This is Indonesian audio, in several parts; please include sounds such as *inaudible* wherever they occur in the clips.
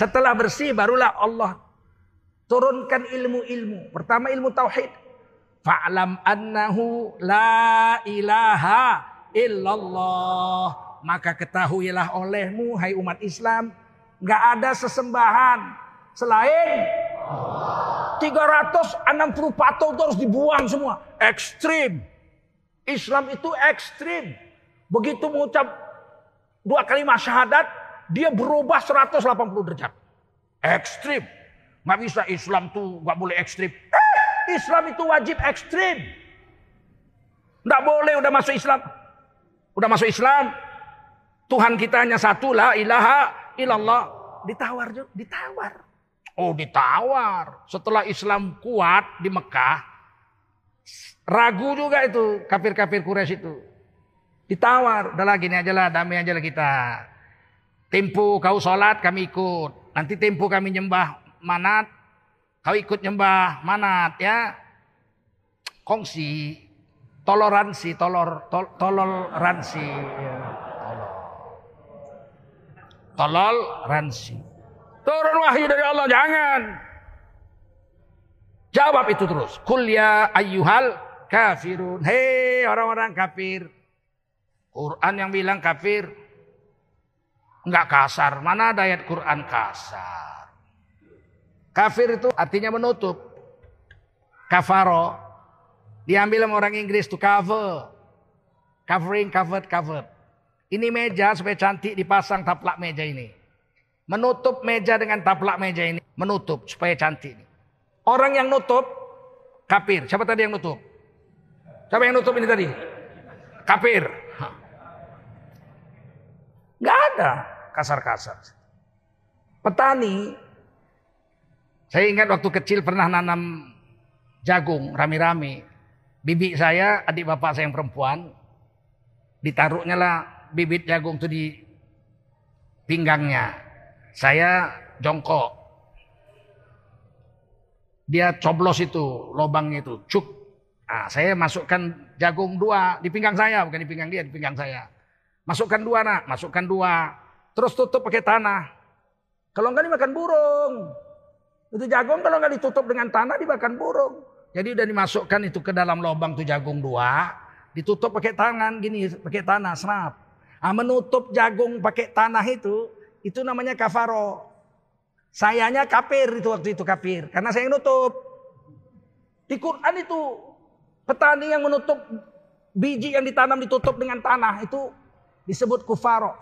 Setelah bersih barulah Allah turunkan ilmu-ilmu. Pertama ilmu tauhid. Fa'lam annahu la ilaha illallah. Maka ketahuilah olehmu hai umat Islam. Gak ada sesembahan selain 360 patung itu harus dibuang semua. Ekstrim. Islam itu ekstrim. Begitu mengucap dua kalimat syahadat, dia berubah 180 derajat. Ekstrim. Nggak bisa Islam tuh nggak boleh ekstrim. Eh, Islam itu wajib ekstrim. Nggak boleh udah masuk Islam. Udah masuk Islam. Tuhan kita hanya satu la ilaha illallah. Ditawar juga, ditawar. Oh ditawar. Setelah Islam kuat di Mekah. Ragu juga itu kafir-kafir Quraisy itu. Ditawar. Udah lagi ini aja lah damai aja lah kita. Tempo kau sholat kami ikut. Nanti tempo kami nyembah manat. Kau ikut nyembah manat ya. Kongsi. Toleransi. Tolor, tol, toleransi. Ya, tolol. Toleransi. Turun wahyu dari Allah. Jangan. Jawab itu terus. Kul ya ayyuhal kafirun. Hei orang-orang kafir. Quran yang bilang kafir. Enggak kasar. Mana ada ayat Quran kasar. Kafir itu artinya menutup. Kafaro. Diambil sama orang Inggris itu cover. Covering, covered, covered. Ini meja supaya cantik dipasang taplak meja ini. Menutup meja dengan taplak meja ini. Menutup supaya cantik. Orang yang nutup, kafir. Siapa tadi yang nutup? Siapa yang nutup ini tadi? Kafir. Ada kasar-kasar. Petani, saya ingat waktu kecil pernah nanam jagung rame-rame. Bibi saya, adik bapak saya yang perempuan, ditaruhnya lah bibit jagung itu di pinggangnya. Saya jongkok. Dia coblos itu, lobangnya itu, cuk. Nah, saya masukkan jagung dua di pinggang saya, bukan di pinggang dia, di pinggang saya. Masukkan dua nak, masukkan dua. Terus tutup pakai tanah. Kalau enggak dimakan burung. Itu jagung kalau enggak ditutup dengan tanah dimakan burung. Jadi udah dimasukkan itu ke dalam lubang tuh jagung dua. Ditutup pakai tangan gini, pakai tanah, senap. Nah, menutup jagung pakai tanah itu, itu namanya kafaro. Sayanya kafir itu waktu itu kafir. Karena saya yang nutup. Di Quran itu petani yang menutup biji yang ditanam ditutup dengan tanah itu disebut kufaro.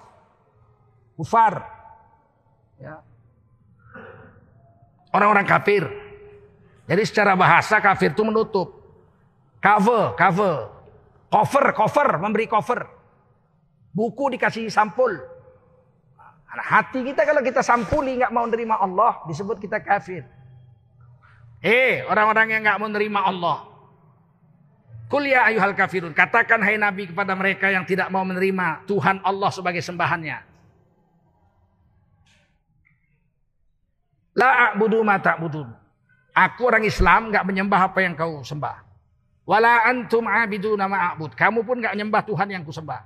Kufar. Ya. Orang-orang kafir. Jadi secara bahasa kafir itu menutup. Cover, cover. Cover, cover, memberi cover. Buku dikasih sampul. Nah, hati kita kalau kita sampuli nggak mau nerima Allah disebut kita kafir. Eh orang-orang yang nggak mau nerima Allah. Kuliah ayuhal kafirun. Katakan hai Nabi kepada mereka yang tidak mau menerima Tuhan Allah sebagai sembahannya. La a'budu ma ta'budun. Aku orang Islam nggak menyembah apa yang kau sembah. Wala antum abidu nama a'bud. Kamu pun nggak menyembah Tuhan yang ku sembah.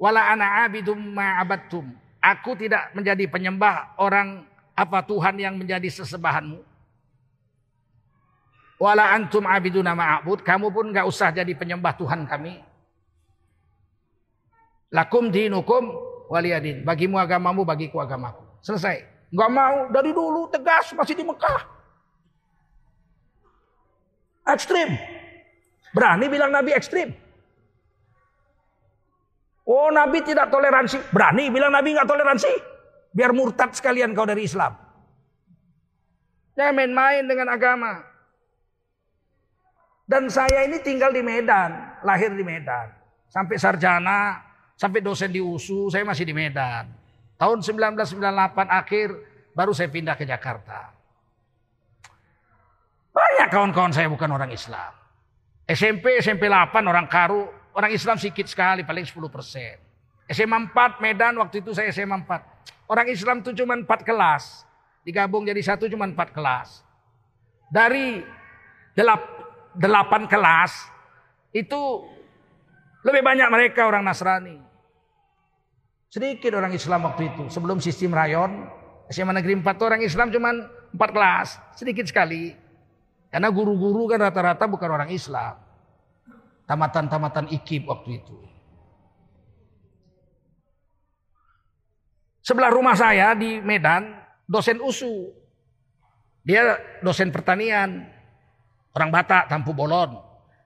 Wala ana abidum ma abadtum. Aku tidak menjadi penyembah orang apa Tuhan yang menjadi sesembahanmu. Wala antum abidu nama a'bud. Kamu pun nggak usah jadi penyembah Tuhan kami. Lakum dinukum waliyadin. Bagimu agamamu, bagiku agamaku. Selesai. Nggak mau dari dulu tegas masih di Mekah. Ekstrim. Berani bilang Nabi ekstrim. Oh Nabi tidak toleransi. Berani bilang Nabi nggak toleransi. Biar murtad sekalian kau dari Islam. Jangan main-main dengan agama. Dan saya ini tinggal di Medan. Lahir di Medan. Sampai sarjana, sampai dosen di USU, saya masih di Medan. Tahun 1998 akhir baru saya pindah ke Jakarta. Banyak kawan-kawan saya bukan orang Islam. SMP, SMP 8 orang Karu, orang Islam sedikit sekali, paling 10 persen. SMA 4 Medan, waktu itu saya SMA 4. Orang Islam itu cuma 4 kelas. Digabung jadi satu cuma 4 kelas. Dari 8 kelas, itu lebih banyak mereka orang Nasrani. Sedikit orang Islam waktu itu. Sebelum sistem rayon, SMA Negeri 4 orang Islam cuman 4 kelas, sedikit sekali. Karena guru-guru kan rata-rata bukan orang Islam. Tamatan-tamatan IKIP waktu itu. Sebelah rumah saya di Medan, dosen USU. Dia dosen pertanian. Orang Batak, Tampu Bolon.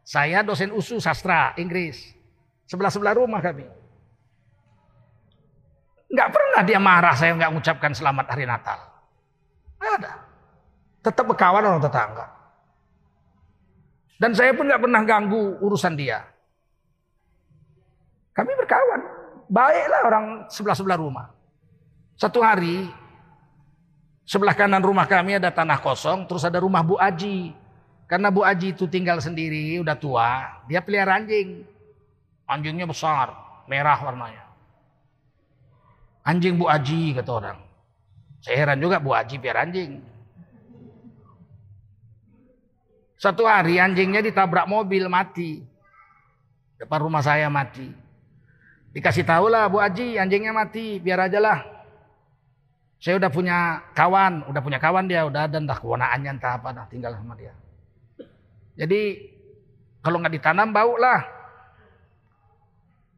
Saya dosen USU sastra Inggris. Sebelah-sebelah rumah kami. Nggak pernah dia marah saya nggak mengucapkan selamat hari Natal. Ada. Tetap berkawan orang tetangga. Dan saya pun nggak pernah ganggu urusan dia. Kami berkawan. Baiklah orang sebelah-sebelah rumah. Satu hari, sebelah kanan rumah kami ada tanah kosong, terus ada rumah Bu Aji. Karena Bu Aji itu tinggal sendiri, udah tua, dia pelihara anjing. Anjingnya besar, merah warnanya. Anjing Bu Aji kata orang. Saya heran juga Bu Aji biar anjing. Satu hari anjingnya ditabrak mobil mati. Depan rumah saya mati. Dikasih tahu lah Bu Aji anjingnya mati biar aja lah. Saya udah punya kawan, udah punya kawan dia, udah ada entah kewenaannya entah apa, dah tinggal sama dia. Jadi kalau nggak ditanam bau lah.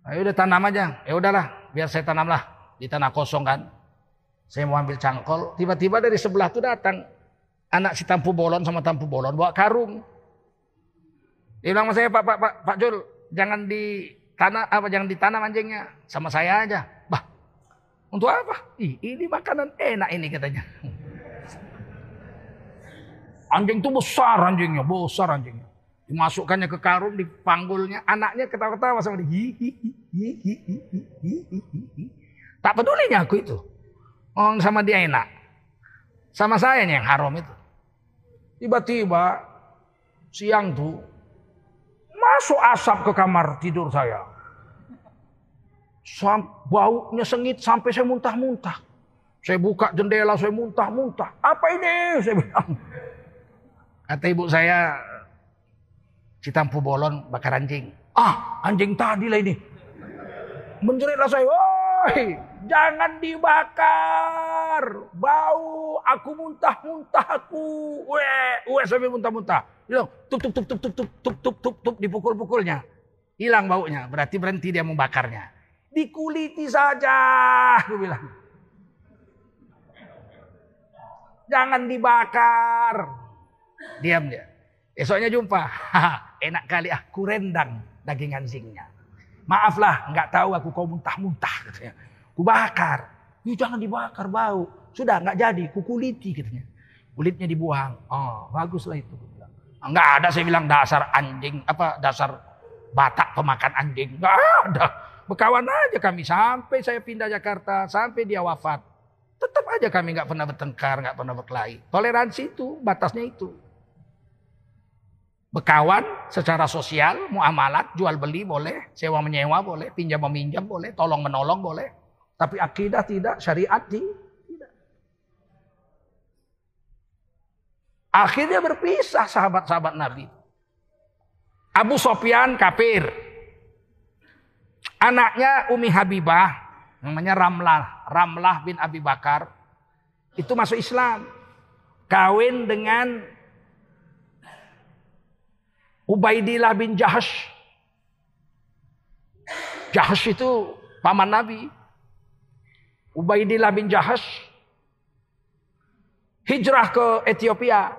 Ayo udah tanam aja, ya udahlah, biar saya tanam lah di tanah kosong kan. Saya mau ambil cangkol, tiba-tiba dari sebelah tuh datang anak si Tampu Bolon sama Tampu Bolon bawa karung. Dia bilang sama saya, Pak, Pak, Pak, Pak Jul, jangan di tanah apa jangan ditanam anjingnya, sama saya aja. Untuk apa? Ih, ini makanan enak ini katanya. Anjing itu besar anjingnya, besar anjingnya. Dimasukkannya ke karung, dipanggulnya, anaknya ketawa-ketawa sama dia. Tak pedulinya aku itu. Oh, sama dia enak. Sama saya yang haram itu. Tiba-tiba siang tuh masuk asap ke kamar tidur saya baunya sengit sampai saya muntah-muntah. Saya buka jendela, saya muntah-muntah. Apa ini? Saya bilang. Kata ibu saya, Citampu bolon bakar anjing. Ah, anjing tadi lah ini. Menjeritlah saya, woi, jangan dibakar. Bau, aku muntah-muntah aku. Weh, weh sampai muntah-muntah. Bilang, tup, tup, tup, tup, tup, tup, tup, tup, tup, tup, dipukul-pukulnya. Hilang baunya, berarti berhenti dia membakarnya. Dikuliti saja, aku bilang. Jangan dibakar. Diam dia. Esoknya jumpa. Enak kali aku rendang daging anjingnya. Maaflah, nggak tahu aku kau muntah-muntah katanya. Ku bakar. Ih, jangan dibakar bau. Sudah nggak jadi, ku kuliti katanya. Kulitnya dibuang. Oh, baguslah itu. Enggak ada saya bilang dasar anjing apa dasar batak pemakan anjing. Enggak ada. Berkawan aja kami sampai saya pindah Jakarta, sampai dia wafat. Tetap aja kami nggak pernah bertengkar, nggak pernah berkelahi. Toleransi itu, batasnya itu. Berkawan secara sosial, muamalat, jual beli boleh, sewa menyewa boleh, pinjam meminjam boleh, tolong menolong boleh. Tapi akidah tidak, syariat tidak. Akhirnya berpisah sahabat-sahabat Nabi. Abu Sofyan kafir. Anaknya Umi Habibah, namanya Ramlah, Ramlah bin Abi Bakar, itu masuk Islam. Kawin dengan Ubaidillah bin Jahash. Jahash itu paman Nabi. Ubaidillah bin Jahash hijrah ke Ethiopia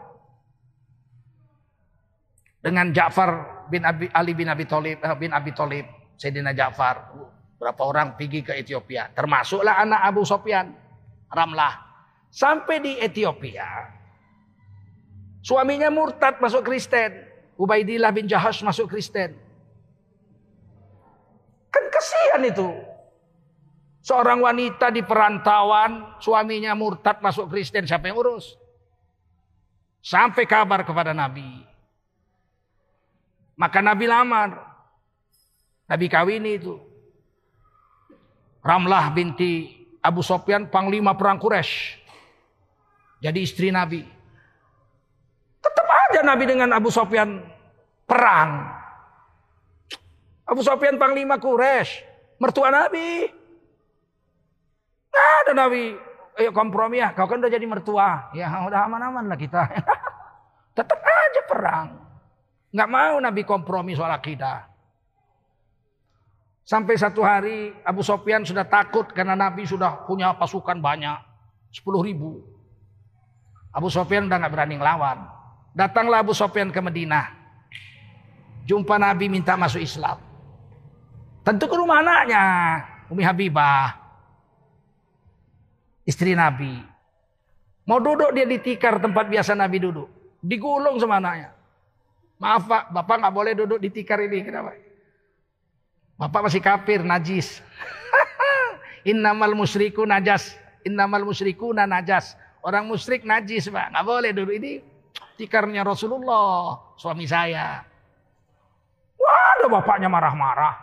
dengan Ja'far bin Abi, Ali bin Abi Thalib eh, bin Abi Thalib Sayyidina Ja'far. Berapa orang pergi ke Ethiopia. Termasuklah anak Abu Sofyan. Ramlah. Sampai di Ethiopia. Suaminya murtad masuk Kristen. Ubaidillah bin Jahash masuk Kristen. Kan kasihan itu. Seorang wanita di perantauan, suaminya murtad masuk Kristen, siapa yang urus? Sampai kabar kepada Nabi. Maka Nabi lamar. Nabi kawini itu. Ramlah binti Abu Sofyan panglima perang Quraisy. Jadi istri Nabi. Aja Nabi dengan Abu Sofyan perang. Abu Sofyan panglima Quraisy, mertua Nabi. Nggak ada Nabi ayo kompromi ya, kau kan udah jadi mertua. Ya udah aman-aman lah kita. *laughs* Tetap aja perang. Nggak mau Nabi kompromi soal akidah. Sampai satu hari Abu Sofyan sudah takut karena Nabi sudah punya pasukan banyak. 10 ribu. Abu Sofyan udah nggak berani ngelawan. Datanglah Abu Sofyan ke Madinah. Jumpa Nabi minta masuk Islam. Tentu ke rumah anaknya. Umi Habibah. Istri Nabi. Mau duduk dia di tikar tempat biasa Nabi duduk. Digulung sama anaknya. Maaf pak, bapak nggak boleh duduk di tikar ini. Kenapa? Bapak masih kafir, najis. *laughs* Innamal musyriku najas. Innamal musyriku najas. Orang musyrik najis, Pak. Nggak boleh dulu ini tikarnya Rasulullah, suami saya. Wah, ada bapaknya marah-marah.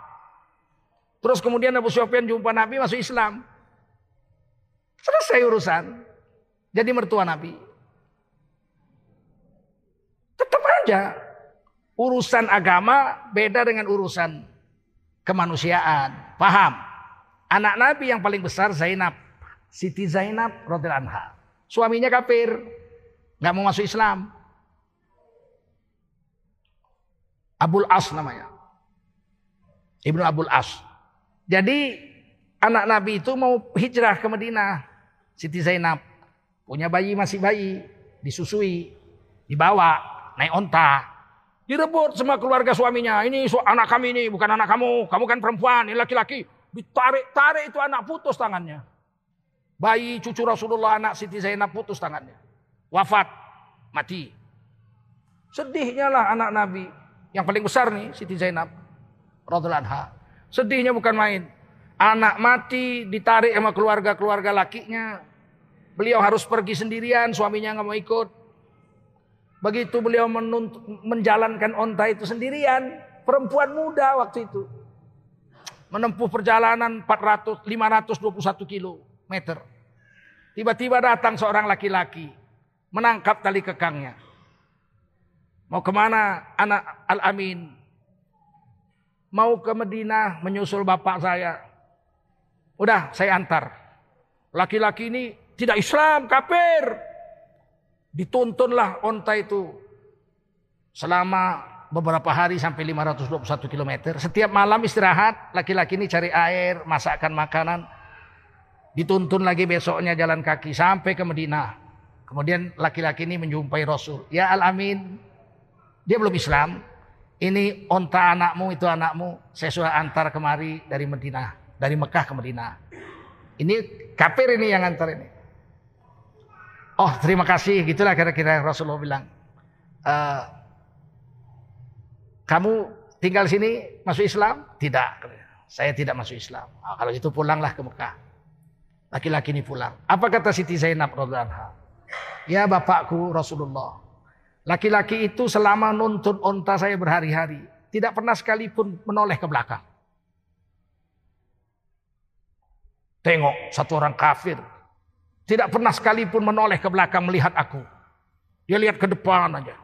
Terus kemudian Abu Sufyan jumpa Nabi masuk Islam. Selesai urusan. Jadi mertua Nabi. Tetap aja urusan agama beda dengan urusan kemanusiaan. Paham? Anak Nabi yang paling besar Zainab. Siti Zainab radhiyallahu anha. Suaminya kafir. nggak mau masuk Islam. Abul As namanya. Ibnu Abul As. Jadi anak Nabi itu mau hijrah ke Madinah. Siti Zainab. Punya bayi masih bayi. Disusui. Dibawa. Naik onta. Direbut semua keluarga suaminya. Ini anak kami ini, bukan anak kamu. Kamu kan perempuan, ini laki-laki. Ditarik-tarik itu anak putus tangannya. Bayi cucu Rasulullah anak Siti Zainab putus tangannya. Wafat, mati. Sedihnya lah anak Nabi. Yang paling besar nih Siti Zainab. Radhiallahu. Sedihnya bukan main. Anak mati ditarik sama keluarga-keluarga lakinya. Beliau harus pergi sendirian, suaminya nggak mau ikut. Begitu beliau menjalankan onta itu sendirian, perempuan muda waktu itu. Menempuh perjalanan 400, 521 kilometer. Tiba-tiba datang seorang laki-laki, menangkap tali kekangnya. Mau ke mana anak Al-Amin? Mau ke Medina menyusul bapak saya. Udah saya antar. Laki-laki ini tidak Islam, kafir. Dituntunlah onta itu selama beberapa hari sampai 521 km. Setiap malam istirahat, laki-laki ini cari air, masakkan makanan. Dituntun lagi besoknya jalan kaki sampai ke Medina. Kemudian laki-laki ini menjumpai Rasul. Ya Al-Amin, dia belum Islam. Ini onta anakmu, itu anakmu. Saya sudah antar kemari dari Medina, dari Mekah ke Medina. Ini kafir ini yang antar ini. Oh terima kasih, gitulah kira-kira Rasulullah bilang. E, kamu tinggal sini masuk Islam? Tidak, saya tidak masuk Islam. Nah, kalau itu pulanglah ke Mekah. Laki-laki ini pulang. Apa kata Siti Zainab radhiallahu Ya bapakku Rasulullah. Laki-laki itu selama nuntun onta saya berhari-hari. Tidak pernah sekalipun menoleh ke belakang. Tengok satu orang kafir tidak pernah sekalipun menoleh ke belakang melihat aku. Dia lihat ke depan aja.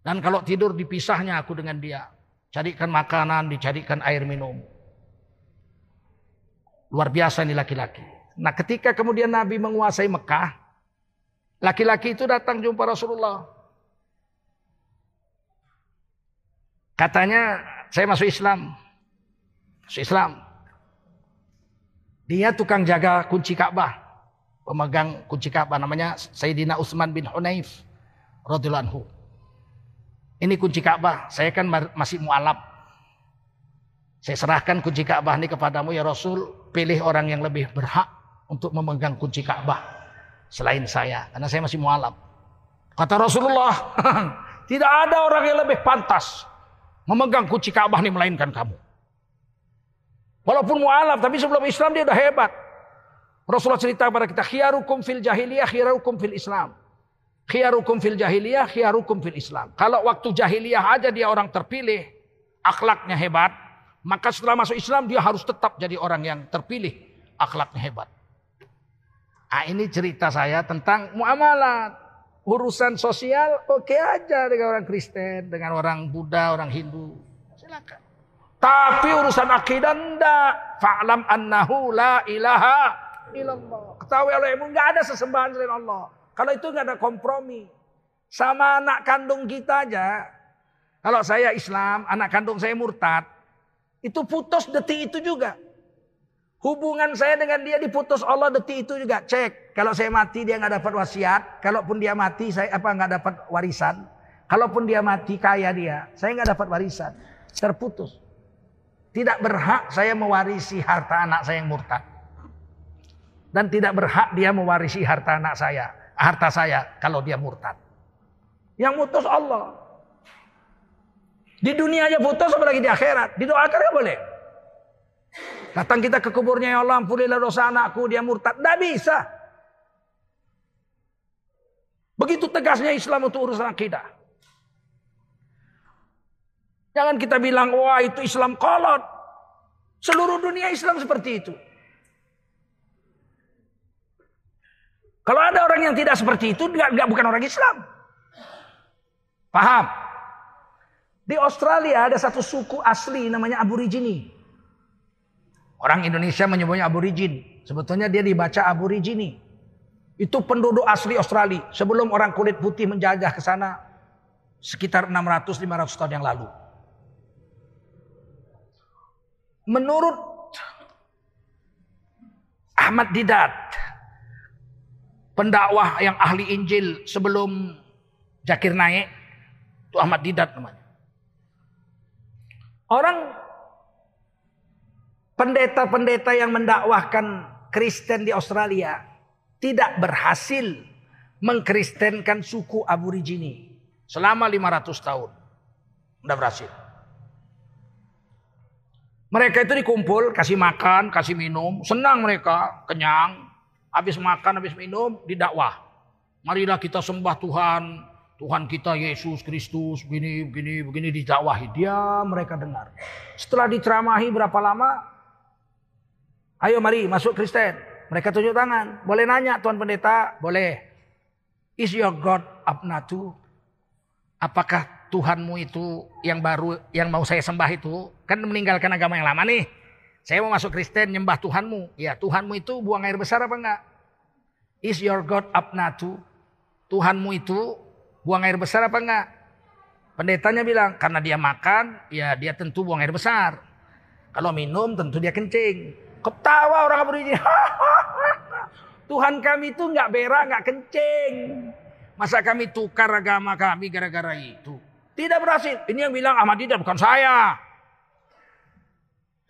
Dan kalau tidur dipisahnya aku dengan dia. Carikan makanan, dicarikan air minum. Luar biasa ini laki-laki. Nah ketika kemudian Nabi menguasai Mekah. Laki-laki itu datang jumpa Rasulullah. Katanya saya masuk Islam. Masuk Islam. Dia tukang jaga kunci Ka'bah pemegang kunci Ka'bah namanya Sayyidina Utsman bin Hunayf radhiyallahu anhu. Ini kunci Ka'bah, saya kan masih mualaf. Saya serahkan kunci Ka'bah ini kepadamu ya Rasul, pilih orang yang lebih berhak untuk memegang kunci Ka'bah selain saya karena saya masih mualaf. Kata Rasulullah, *laughs* tidak ada orang yang lebih pantas memegang kunci Ka'bah ini melainkan kamu. Walaupun mualaf tapi sebelum Islam dia udah hebat. Rasulullah cerita kepada kita, khiyarukum fil jahiliyah, khiyarukum fil Islam. Khiyarukum fil jahiliyah, khiyarukum fil Islam. Kalau waktu jahiliyah aja dia orang terpilih, akhlaknya hebat, maka setelah masuk Islam dia harus tetap jadi orang yang terpilih, akhlaknya hebat. Nah, ini cerita saya tentang muamalat. Urusan sosial oke okay aja dengan orang Kristen, dengan orang Buddha, orang Hindu. Silakan. Tapi urusan akidah enggak. Fa'lam annahu la ilaha illallah. Ketahui olehmu nggak ada sesembahan selain Allah. Kalau itu nggak ada kompromi. Sama anak kandung kita aja. Kalau saya Islam, anak kandung saya murtad. Itu putus detik itu juga. Hubungan saya dengan dia diputus Allah detik itu juga. Cek. Kalau saya mati dia nggak dapat wasiat. Kalaupun dia mati saya apa nggak dapat warisan. Kalaupun dia mati kaya dia. Saya nggak dapat warisan. Terputus. Tidak berhak saya mewarisi harta anak saya yang murtad. Dan tidak berhak dia mewarisi harta anak saya. Harta saya kalau dia murtad. Yang putus Allah. Di dunia aja putus apalagi di akhirat. Didoakan gak boleh. Datang kita ke kuburnya ya Allah ampunilah dosa anakku dia murtad. Tidak bisa. Begitu tegasnya Islam untuk urusan akidah. Jangan kita bilang wah itu Islam kolot. Seluruh dunia Islam seperti itu. Kalau ada orang yang tidak seperti itu, nggak bukan orang Islam. Paham? Di Australia ada satu suku asli namanya Aborigine. Orang Indonesia menyebutnya Aborigin. Sebetulnya dia dibaca Aborigine. Itu penduduk asli Australia. Sebelum orang kulit putih menjajah ke sana sekitar 600-500 tahun yang lalu. Menurut Ahmad Didat, pendakwah yang ahli Injil sebelum Jakir naik, itu Ahmad Didat namanya. Orang pendeta-pendeta yang mendakwahkan Kristen di Australia tidak berhasil mengkristenkan suku Aborigine selama 500 tahun. Tidak berhasil. Mereka itu dikumpul, kasih makan, kasih minum, senang mereka, kenyang, habis makan, habis minum, didakwah. Marilah kita sembah Tuhan, Tuhan kita Yesus Kristus begini begini begini didakwahi dia mereka dengar. Setelah diceramahi berapa lama? Ayo mari masuk Kristen. Mereka tunjuk tangan. Boleh nanya Tuan Pendeta? Boleh. Is your God Abnatu? Apakah Tuhanmu itu yang baru yang mau saya sembah itu kan meninggalkan agama yang lama nih. Saya mau masuk Kristen nyembah Tuhanmu. Ya Tuhanmu itu buang air besar apa enggak? Is your God Abnatu? Tuhanmu itu Buang air besar apa enggak? Pendetanya bilang, karena dia makan, ya dia tentu buang air besar. Kalau minum tentu dia kencing. Ketawa orang Aborigin. *laughs* Tuhan kami itu enggak berak, enggak kencing. Masa kami tukar agama kami gara-gara itu? Tidak berhasil. Ini yang bilang Ahmad Didat bukan saya.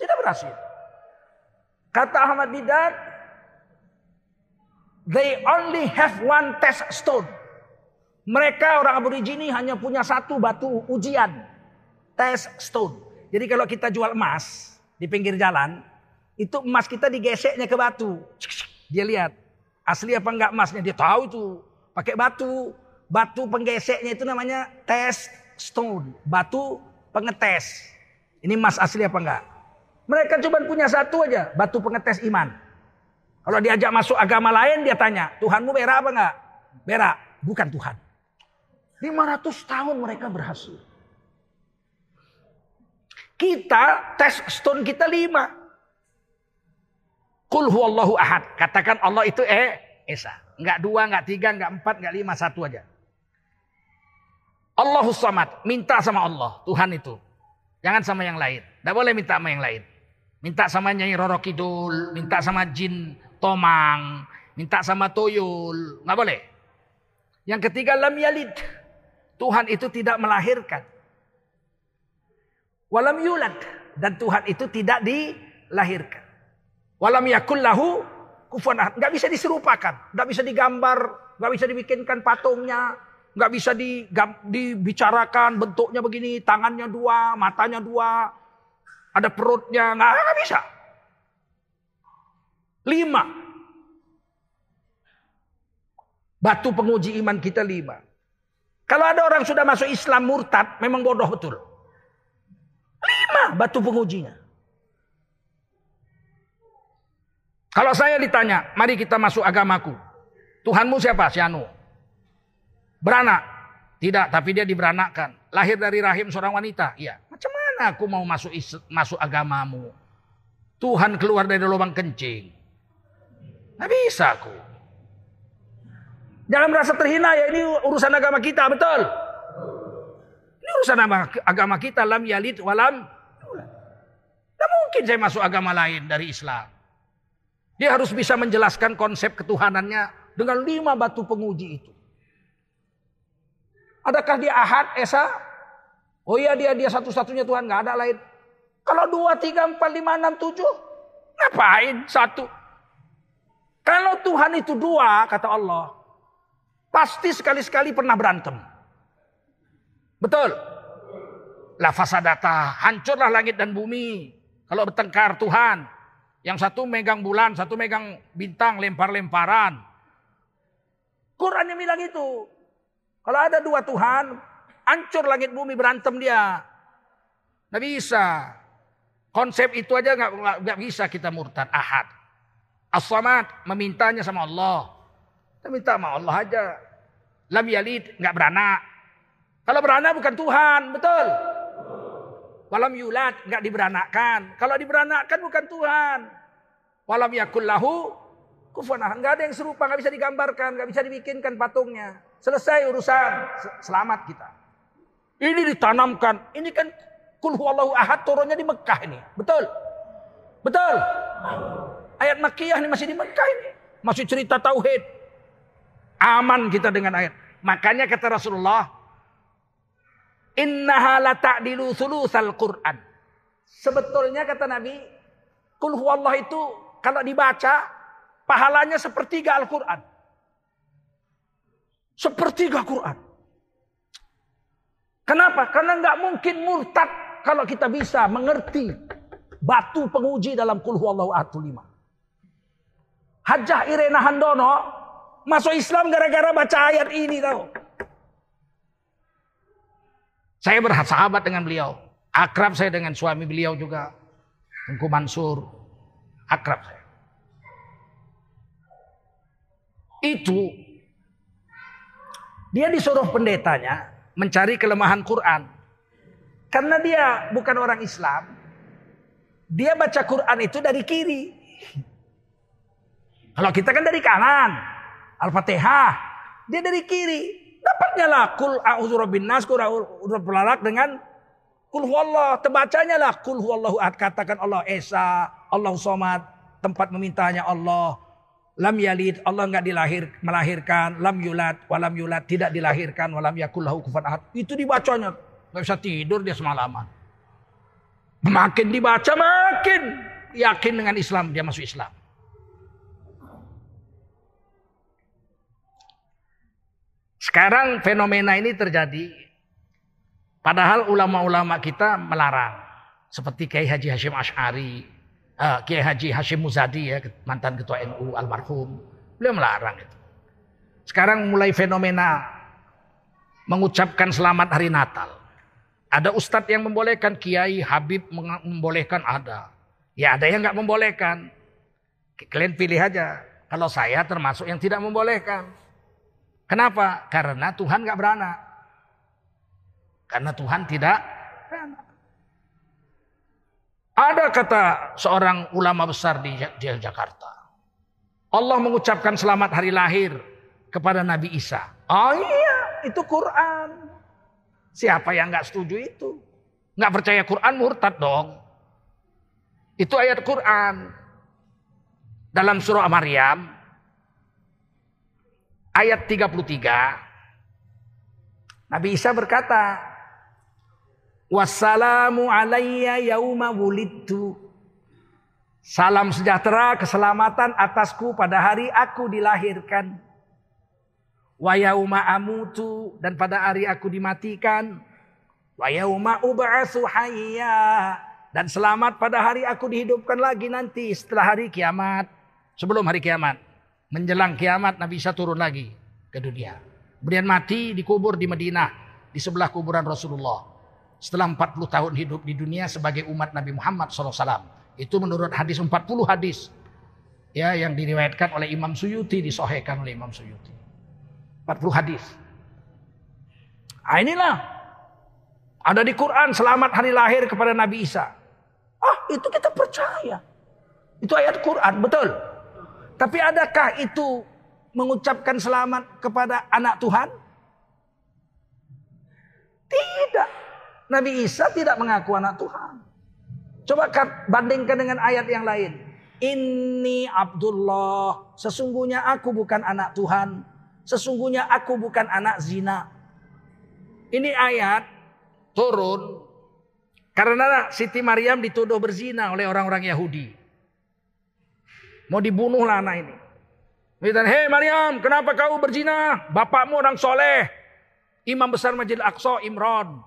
Tidak berhasil. Kata Ahmad Didat, they only have one test stone. Mereka orang aborigini hanya punya satu batu ujian. Test stone. Jadi kalau kita jual emas di pinggir jalan, itu emas kita digeseknya ke batu. Dia lihat asli apa enggak emasnya. Dia tahu itu. Pakai batu. Batu penggeseknya itu namanya test stone. Batu pengetes. Ini emas asli apa enggak? Mereka cuma punya satu aja. Batu pengetes iman. Kalau diajak masuk agama lain dia tanya. Tuhanmu berak apa enggak? Berak. Bukan Tuhan. 500 tahun mereka berhasil. Kita tes stone kita lima. Kul huwallahu ahad. Katakan Allah itu eh esa. Enggak dua, enggak tiga, enggak empat, enggak lima, satu aja. Allahus samad. Minta sama Allah. Tuhan itu. Jangan sama yang lain. Tidak boleh minta sama yang lain. Minta sama Nyai Roro Kidul. Minta sama Jin Tomang. Minta sama Toyul. Nggak boleh. Yang ketiga lam yalid. Tuhan itu tidak melahirkan. Walam yulad. Dan Tuhan itu tidak dilahirkan. Walam yakullahu kufuan ahad. Nggak bisa diserupakan. Nggak bisa digambar. Nggak bisa dibikinkan patungnya. Nggak bisa dibicarakan bentuknya begini. Tangannya dua, matanya dua. Ada perutnya. Nggak, nggak bisa. Lima. Batu penguji iman kita lima. Kalau ada orang sudah masuk Islam murtad, memang bodoh betul. Lima batu pengujinya. Kalau saya ditanya, mari kita masuk agamaku. Tuhanmu siapa? Si Anu. Beranak? Tidak, tapi dia diberanakkan. Lahir dari rahim seorang wanita? Iya. Macam mana aku mau masuk masuk agamamu? Tuhan keluar dari lubang kencing. Nggak bisa aku. Jangan merasa terhina ya ini urusan agama kita, betul. Ini urusan agama kita lam yalid walam. Tidak mungkin saya masuk agama lain dari Islam. Dia harus bisa menjelaskan konsep ketuhanannya dengan lima batu penguji itu. Adakah dia ahad, esa? Oh iya dia dia satu-satunya Tuhan, nggak ada lain. Kalau dua, tiga, empat, lima, enam, tujuh, ngapain satu? Kalau Tuhan itu dua, kata Allah, Pasti sekali-sekali pernah berantem. Betul. La fasadata, hancurlah langit dan bumi. Kalau bertengkar Tuhan. Yang satu megang bulan, satu megang bintang, lempar-lemparan. Quran yang bilang itu. Kalau ada dua Tuhan, hancur langit bumi berantem dia. Nggak bisa. Konsep itu aja nggak nggak bisa kita murtad ahad. As-samad memintanya sama Allah. Kita minta sama Allah aja. Lam yalid, nggak beranak. Kalau beranak bukan Tuhan, betul. Walam yulad, nggak diberanakkan. Kalau diberanakkan bukan Tuhan. Walam yakul lahu kufuwan Nggak ada yang serupa, nggak bisa digambarkan, nggak bisa dibikinkan patungnya. Selesai urusan, selamat kita. Ini ditanamkan. Ini kan kul huwallahu ahad turunnya di Mekah ini. Betul? Betul? Ayat Makkiyah ini masih di Mekah ini. Masih cerita tauhid. Aman kita dengan ayat. Makanya kata Rasulullah, Innaha la ta'dilu sulusal Qur'an. Sebetulnya kata Nabi, Kul huwallah itu kalau dibaca, pahalanya sepertiga Al-Quran. Sepertiga Quran. Kenapa? Karena nggak mungkin murtad kalau kita bisa mengerti batu penguji dalam Kul huwallahu ahad lima. Hajah Irena Handono Masuk Islam gara-gara baca ayat ini tahu. Saya bersahabat dengan beliau. Akrab saya dengan suami beliau juga. Tengku Mansur. Akrab saya. Itu dia disuruh pendetanya mencari kelemahan Quran. Karena dia bukan orang Islam. Dia baca Quran itu dari kiri. Kalau kita kan dari kanan. Al-Fatihah. Dia dari kiri. Dapatnya lah kul a'udzu rabbin nas kul falak dengan kul huwallah. Terbacanya lah kul huwallahu ahad. Katakan Allah Esa, Allah Somad. Tempat memintanya Allah. Lam yalid, Allah enggak dilahir, melahirkan. Lam yulad, walam yulad, tidak dilahirkan. Walam yakul lahu kufan ahad. Itu dibacanya. Gak bisa tidur dia semalaman. Makin dibaca makin yakin dengan Islam. Dia masuk Islam. Sekarang fenomena ini terjadi. Padahal ulama-ulama kita melarang. Seperti Kiai Haji Hashim Ash'ari. Uh, Kiai Haji Hashim Muzadi ya. Mantan ketua NU almarhum. Beliau melarang itu. Sekarang mulai fenomena mengucapkan selamat hari Natal. Ada ustadz yang membolehkan, Kiai Habib membolehkan, ada. Ya ada yang nggak membolehkan. Kalian pilih aja. Kalau saya termasuk yang tidak membolehkan. Kenapa? Karena Tuhan gak beranak. Karena Tuhan tidak beranak. Ada kata seorang ulama besar di, Jakarta. Allah mengucapkan selamat hari lahir kepada Nabi Isa. Oh iya, itu Quran. Siapa yang gak setuju itu? Gak percaya Quran murtad dong. Itu ayat Quran. Dalam surah Maryam ayat 33 Nabi Isa berkata Wassalamu alayya yauma wulidtu Salam sejahtera, keselamatan atasku pada hari aku dilahirkan. Wa yauma amutu dan pada hari aku dimatikan. Wa yauma ub'atsu hayya dan selamat pada hari aku dihidupkan lagi nanti setelah hari kiamat. Sebelum hari kiamat. Menjelang kiamat Nabi Isa turun lagi ke dunia. Kemudian mati dikubur di Madinah di sebelah kuburan Rasulullah. Setelah 40 tahun hidup di dunia sebagai umat Nabi Muhammad SAW. Itu menurut hadis 40 hadis. Ya, yang diriwayatkan oleh Imam Suyuti, disohhekan oleh Imam Suyuti. 40 hadis. Nah, inilah ada di Quran selamat hari lahir kepada Nabi Isa. Ah, itu kita percaya. Itu ayat Quran, betul. Tapi adakah itu mengucapkan selamat kepada anak Tuhan? Tidak. Nabi Isa tidak mengaku anak Tuhan. Coba bandingkan dengan ayat yang lain. Ini Abdullah. Sesungguhnya aku bukan anak Tuhan. Sesungguhnya aku bukan anak zina. Ini ayat turun karena Siti Maryam dituduh berzina oleh orang-orang Yahudi. Mau dibunuhlah anak ini. Dan hei Maryam, kenapa kau berzina? Bapakmu orang soleh. Imam besar Masjid Aqsa Imran.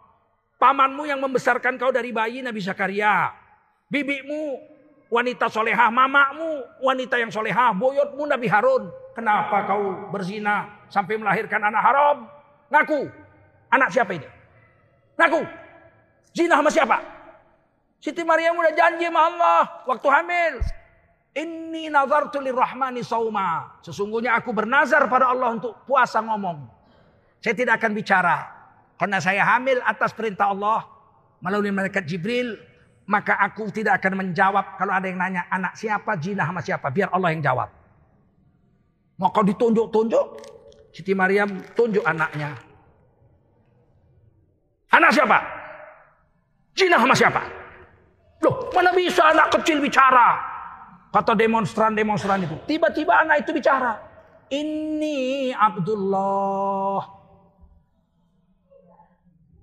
Pamanmu yang membesarkan kau dari bayi Nabi Zakaria. Bibimu wanita solehah. Mamamu wanita yang solehah. Boyotmu Nabi Harun. Kenapa kau berzina sampai melahirkan anak haram? Ngaku. Anak siapa ini? Ngaku. Zina sama siapa? Siti Maryam udah janji sama Allah waktu hamil. Inni nazartu lirrahmani sauma. Sesungguhnya aku bernazar pada Allah untuk puasa ngomong. Saya tidak akan bicara. Karena saya hamil atas perintah Allah. Melalui malaikat Jibril. Maka aku tidak akan menjawab. Kalau ada yang nanya anak siapa, jina sama siapa. Biar Allah yang jawab. Maka ditunjuk-tunjuk. Siti Maryam tunjuk anaknya. Anak siapa? Jina sama siapa? Loh, mana bisa anak kecil bicara? Kata demonstran-demonstran itu. Tiba-tiba anak itu bicara. Ini Abdullah.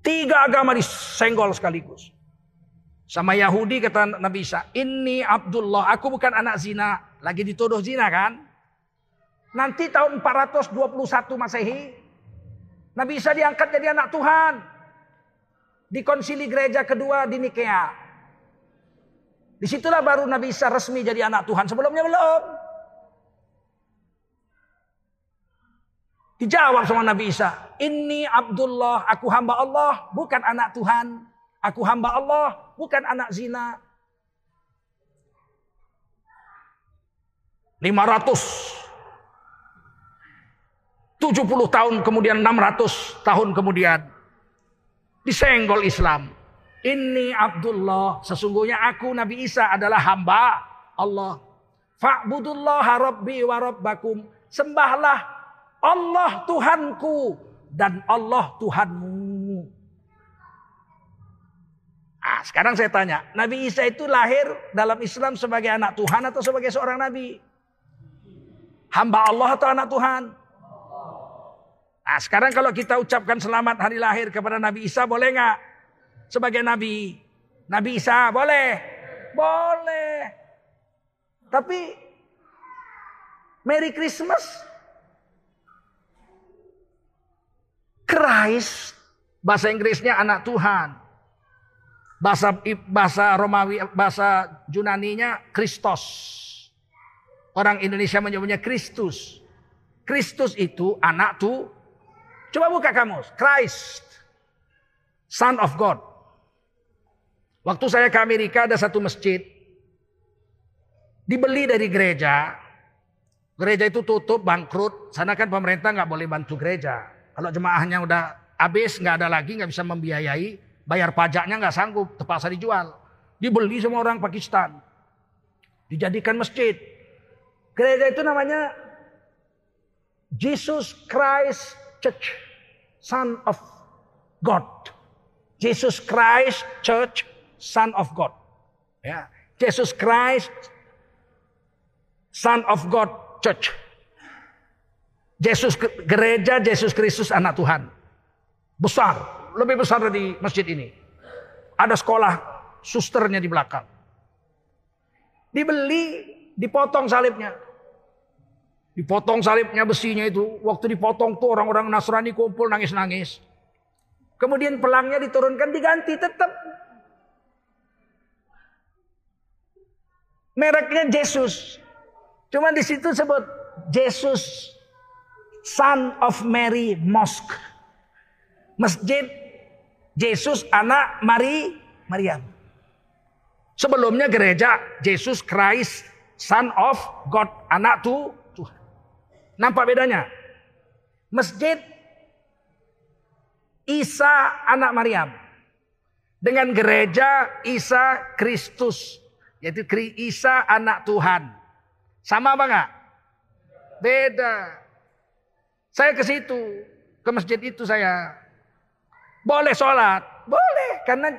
Tiga agama disenggol sekaligus. Sama Yahudi kata Nabi Isa. Ini Abdullah. Aku bukan anak zina. Lagi dituduh zina kan. Nanti tahun 421 Masehi. Nabi Isa diangkat jadi anak Tuhan. Di konsili gereja kedua di Nikea. Di situlah baru Nabi Isa resmi jadi anak Tuhan. Sebelumnya belum. Dijawab sama Nabi Isa. Ini Abdullah, aku hamba Allah, bukan anak Tuhan. Aku hamba Allah, bukan anak zina. 500 70 tahun kemudian 600 tahun kemudian disenggol Islam ini Abdullah, sesungguhnya aku Nabi Isa adalah hamba Allah. Fa'budullah rabbi wa rabbakum. Sembahlah Allah Tuhanku dan Allah Tuhanmu. Ah, sekarang saya tanya, Nabi Isa itu lahir dalam Islam sebagai anak Tuhan atau sebagai seorang nabi? Hamba Allah atau anak Tuhan? Nah, sekarang kalau kita ucapkan selamat hari lahir kepada Nabi Isa boleh nggak? Sebagai nabi. Nabi Isa boleh? Boleh. Tapi Merry Christmas. Christ bahasa Inggrisnya anak Tuhan. Bahasa bahasa Romawi bahasa Yunaninya Kristos. Orang Indonesia menyebutnya Kristus. Kristus itu anak tuh. Coba buka kamus. Christ. Son of God. Waktu saya ke Amerika ada satu masjid. Dibeli dari gereja. Gereja itu tutup, bangkrut. Sana kan pemerintah nggak boleh bantu gereja. Kalau jemaahnya udah habis, nggak ada lagi, nggak bisa membiayai. Bayar pajaknya nggak sanggup, terpaksa dijual. Dibeli semua orang Pakistan. Dijadikan masjid. Gereja itu namanya Jesus Christ Church. Son of God. Jesus Christ Church Son of God. Ya, Jesus Christ, Son of God Church. Yesus gereja Yesus Kristus anak Tuhan. Besar, lebih besar dari masjid ini. Ada sekolah susternya di belakang. Dibeli, dipotong salibnya. Dipotong salibnya besinya itu. Waktu dipotong tuh orang-orang Nasrani kumpul nangis-nangis. Kemudian pelangnya diturunkan diganti tetap Mereknya Jesus. Cuma di situ sebut Jesus Son of Mary Mosque. Masjid Jesus anak Mari Maryam. Sebelumnya gereja Jesus Christ Son of God anak tuh Tuhan. Nampak bedanya? Masjid Isa anak Maryam dengan gereja Isa Kristus yaitu Isa anak Tuhan. Sama apa enggak? beda. Saya ke situ, ke masjid itu saya. Boleh sholat, boleh. Karena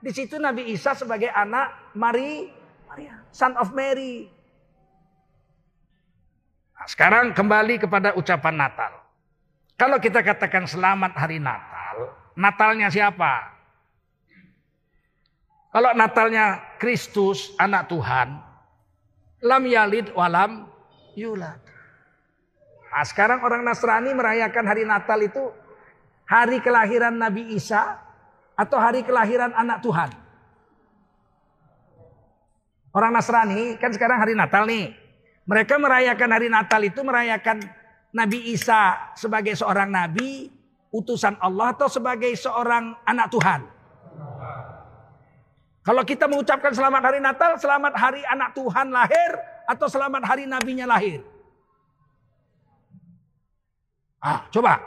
di situ Nabi Isa sebagai anak Mari, Maria, son of Mary. Nah, sekarang kembali kepada ucapan Natal. Kalau kita katakan selamat hari Natal, Natalnya siapa? Kalau Natalnya Kristus, anak Tuhan, lam yalid walam yulad. Nah, sekarang orang Nasrani merayakan hari Natal itu hari kelahiran Nabi Isa atau hari kelahiran anak Tuhan. Orang Nasrani kan sekarang hari Natal nih. Mereka merayakan hari Natal itu merayakan Nabi Isa sebagai seorang nabi, utusan Allah atau sebagai seorang anak Tuhan. Kalau kita mengucapkan selamat hari Natal, selamat hari anak Tuhan lahir atau selamat hari nabinya lahir? Ah, coba.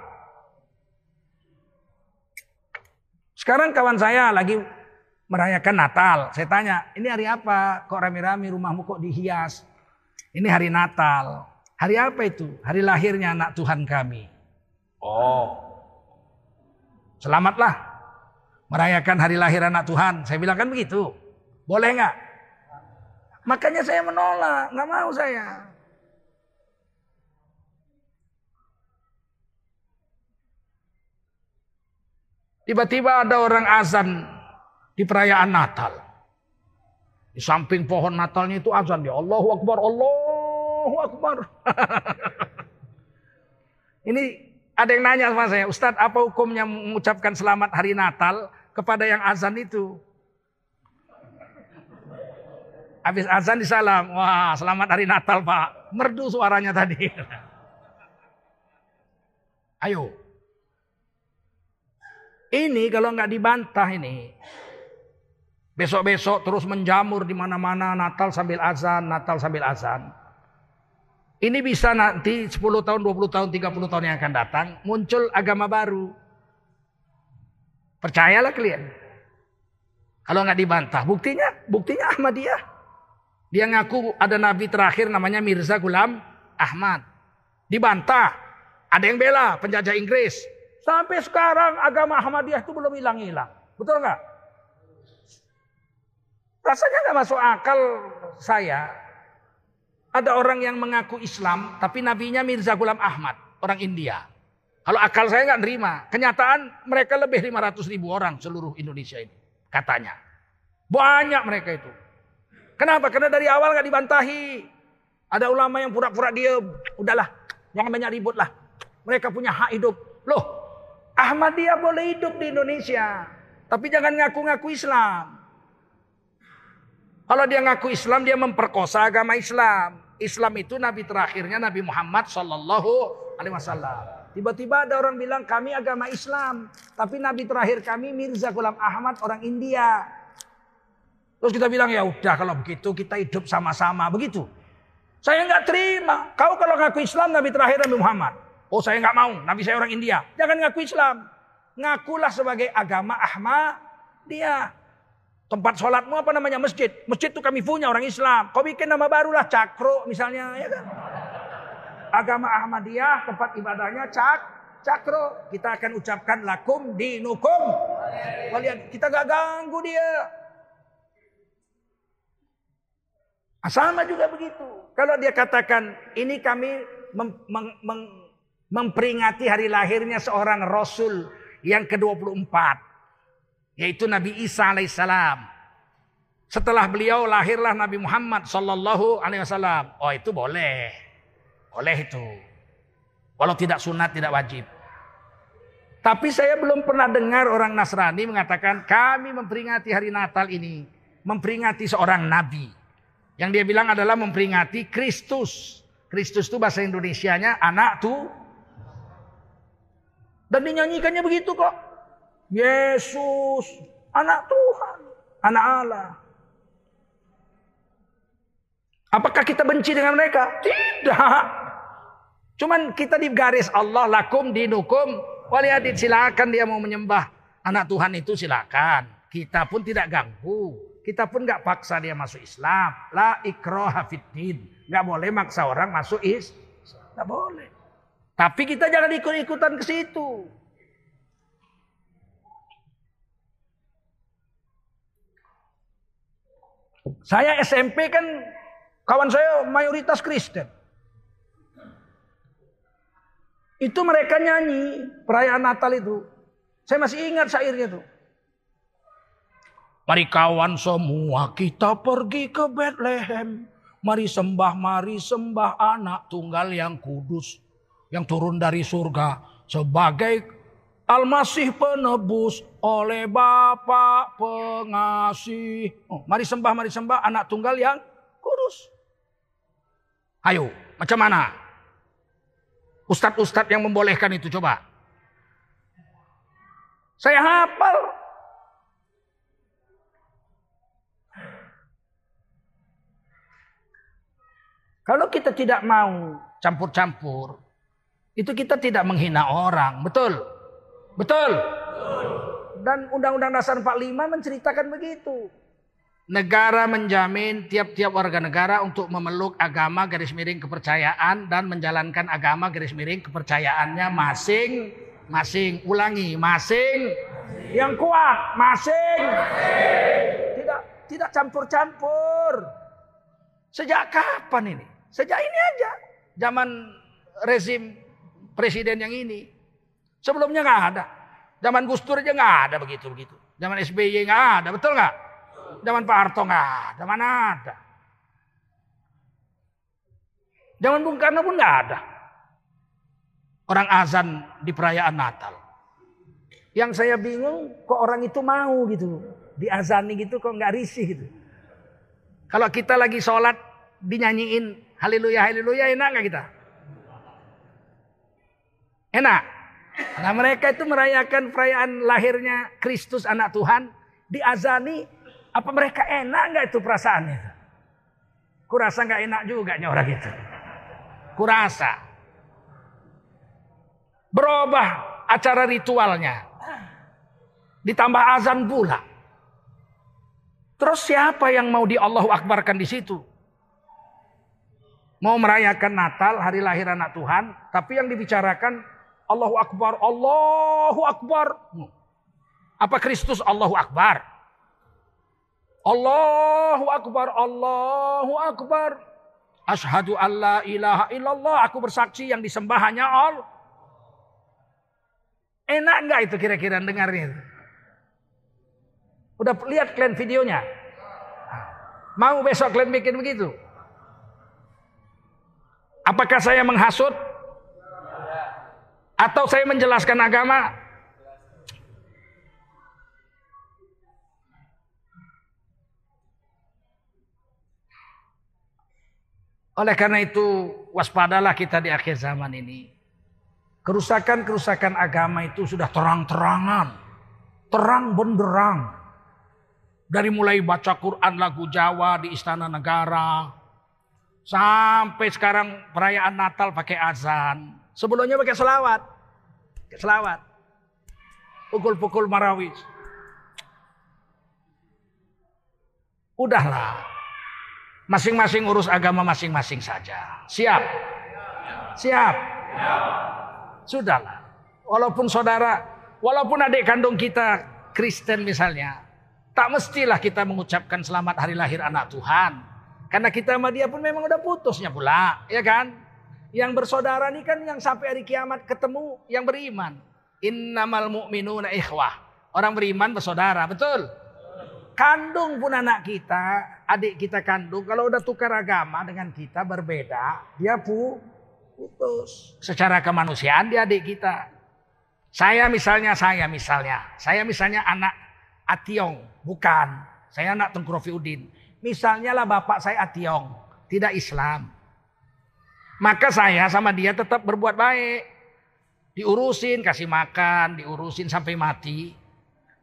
Sekarang kawan saya lagi merayakan Natal. Saya tanya, ini hari apa? Kok rame-rame rumahmu kok dihias? Ini hari Natal. Hari apa itu? Hari lahirnya anak Tuhan kami. Oh. Selamatlah merayakan hari lahir anak Tuhan. Saya bilang kan begitu. Boleh nggak? Makanya saya menolak, nggak mau saya. Tiba-tiba ada orang azan di perayaan Natal. Di samping pohon Natalnya itu azan dia. Allahu Akbar, Allahu Akbar. *laughs* Ini ada yang nanya sama saya, Ustadz apa hukumnya mengucapkan selamat hari Natal kepada yang azan itu. Habis azan disalam, wah selamat hari Natal Pak. Merdu suaranya tadi. *laughs* Ayo. Ini kalau nggak dibantah ini. Besok-besok terus menjamur di mana-mana Natal sambil azan, Natal sambil azan. Ini bisa nanti 10 tahun, 20 tahun, 30 tahun yang akan datang muncul agama baru. Percayalah kalian. Kalau nggak dibantah, buktinya, buktinya Ahmadiyah. Dia ngaku ada nabi terakhir namanya Mirza Gulam Ahmad. Dibantah. Ada yang bela penjajah Inggris. Sampai sekarang agama Ahmadiyah itu belum hilang-hilang. Betul nggak? Rasanya nggak masuk akal saya. Ada orang yang mengaku Islam, tapi nabinya Mirza Gulam Ahmad, orang India. Kalau akal saya nggak nerima. Kenyataan mereka lebih 500 ribu orang seluruh Indonesia ini. Katanya. Banyak mereka itu. Kenapa? Karena dari awal nggak dibantahi. Ada ulama yang pura-pura diem. Udahlah, jangan banyak ribut lah. Mereka punya hak hidup. Loh, Ahmadiyah boleh hidup di Indonesia. Tapi jangan ngaku-ngaku Islam. Kalau dia ngaku Islam, dia memperkosa agama Islam. Islam itu nabi terakhirnya Nabi Muhammad Sallallahu Alaihi Wasallam. Tiba-tiba ada orang bilang kami agama Islam. Tapi nabi terakhir kami Mirza Ghulam Ahmad orang India. Terus kita bilang ya udah kalau begitu kita hidup sama-sama begitu. Saya nggak terima. Kau kalau ngaku Islam nabi terakhir Nabi Muhammad. Oh saya nggak mau. Nabi saya orang India. Jangan ngaku Islam. Ngakulah sebagai agama Ahmad dia. Tempat sholatmu apa namanya masjid? Masjid itu kami punya orang Islam. Kau bikin nama barulah cakro misalnya ya kan? Agama Ahmadiyah tempat ibadahnya cak cakro. Kita akan ucapkan lakum dinukum. Walian kita gak ganggu dia. Ah, sama juga begitu. Kalau dia katakan ini kami mem, mem, mem, memperingati hari lahirnya seorang rasul yang ke-24 yaitu Nabi Isa alaihissalam. Setelah beliau lahirlah Nabi Muhammad sallallahu alaihi wasallam. Oh itu boleh. Oleh itu. Walau tidak sunat, tidak wajib. Tapi saya belum pernah dengar orang Nasrani mengatakan kami memperingati hari Natal ini. Memperingati seorang nabi. Yang dia bilang adalah memperingati Kristus. Kristus itu bahasa Indonesianya anak tuh. Dan dinyanyikannya begitu kok. Yesus, anak Tuhan, anak Allah. Apakah kita benci dengan mereka? Tidak. Cuman kita di garis Allah lakum dinukum waliyadid silakan dia mau menyembah anak Tuhan itu silakan. Kita pun tidak ganggu. Kita pun nggak paksa dia masuk Islam. La ikroha fiddin. Nggak boleh maksa orang masuk is. Tidak boleh. Tapi kita jangan ikut-ikutan ke situ. Saya SMP kan kawan saya mayoritas Kristen. Itu mereka nyanyi perayaan Natal itu. Saya masih ingat syairnya itu. Mari kawan semua kita pergi ke Bethlehem. Mari sembah, mari sembah anak tunggal yang kudus. Yang turun dari surga sebagai Almasih penebus oleh Bapa pengasih. Oh, mari sembah, mari sembah anak tunggal yang. Ayo, macam mana? Ustadz-ustadz yang membolehkan itu coba. Saya hafal. Kalau kita tidak mau campur-campur, itu kita tidak menghina orang, betul? Betul? Dan Undang-Undang Dasar 45 menceritakan begitu. Negara menjamin tiap-tiap warga negara untuk memeluk agama garis miring kepercayaan dan menjalankan agama garis miring kepercayaannya masing-masing. Ulangi, masing yang kuat, masing. Tidak tidak campur-campur. Sejak kapan ini? Sejak ini aja. Zaman rezim presiden yang ini. Sebelumnya nggak ada. Zaman Gus Dur aja nggak ada begitu-begitu. Zaman SBY nggak ada, betul nggak? Zaman Pak Harto nggak ada, mana ada. Zaman Bung Karno pun nggak ada. Orang azan di perayaan Natal. Yang saya bingung kok orang itu mau gitu. Diazani gitu kok nggak risih gitu. Kalau kita lagi sholat dinyanyiin haleluya haleluya enak nggak kita? Enak. Nah mereka itu merayakan perayaan lahirnya Kristus anak Tuhan. Diazani apa mereka enak nggak itu perasaannya? Kurasa nggak enak juga orang itu. Kurasa. Berubah acara ritualnya. Ditambah azan pula. Terus siapa yang mau di Allahu Akbarkan di situ? Mau merayakan Natal, hari lahir anak Tuhan, tapi yang dibicarakan Allahu Akbar, Allahu Akbar. Apa Kristus Allahu Akbar? Allahu Akbar, Allahu Akbar. Ashadu an la ilaha illallah. Aku bersaksi yang disembah hanya Allah. Enak nggak itu kira-kira dengarnya? Udah lihat kalian videonya? Mau besok kalian bikin begitu? Apakah saya menghasut? Atau saya menjelaskan agama? Oleh karena itu waspadalah kita di akhir zaman ini. Kerusakan-kerusakan agama itu sudah terang-terangan. Terang benderang. Dari mulai baca Quran lagu Jawa di Istana Negara. Sampai sekarang perayaan Natal pakai azan. Sebelumnya pakai selawat. Selawat. Pukul-pukul marawis. Udahlah. Masing-masing urus agama masing-masing saja. Siap? Siap? Sudahlah. Walaupun saudara, walaupun adik kandung kita Kristen misalnya, tak mestilah kita mengucapkan selamat hari lahir anak Tuhan. Karena kita sama dia pun memang udah putusnya pula, ya kan? Yang bersaudara ini kan yang sampai hari kiamat ketemu yang beriman. Innamal mu'minuna ikhwah. Orang beriman bersaudara, betul? Kandung pun anak kita, adik kita kandung, kalau udah tukar agama dengan kita berbeda, dia pu putus. Secara kemanusiaan dia adik kita. Saya misalnya, saya misalnya, saya misalnya anak Ationg, bukan. Saya anak Tengku Rofiudin. Misalnya lah bapak saya Ationg, tidak Islam. Maka saya sama dia tetap berbuat baik. Diurusin, kasih makan, diurusin sampai mati.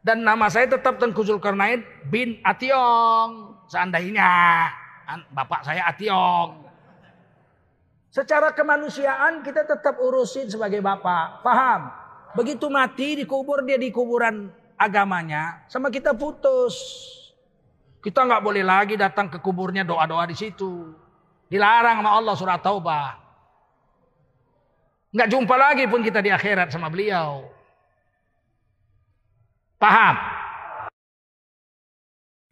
Dan nama saya tetap Tengku Zulkarnain bin Ationg. Seandainya bapak saya Ationg. Secara kemanusiaan kita tetap urusin sebagai bapak. Paham? Begitu mati dikubur dia di kuburan agamanya. Sama kita putus. Kita nggak boleh lagi datang ke kuburnya doa-doa di situ. Dilarang sama Allah surat Taubah. Nggak jumpa lagi pun kita di akhirat sama beliau. Paham?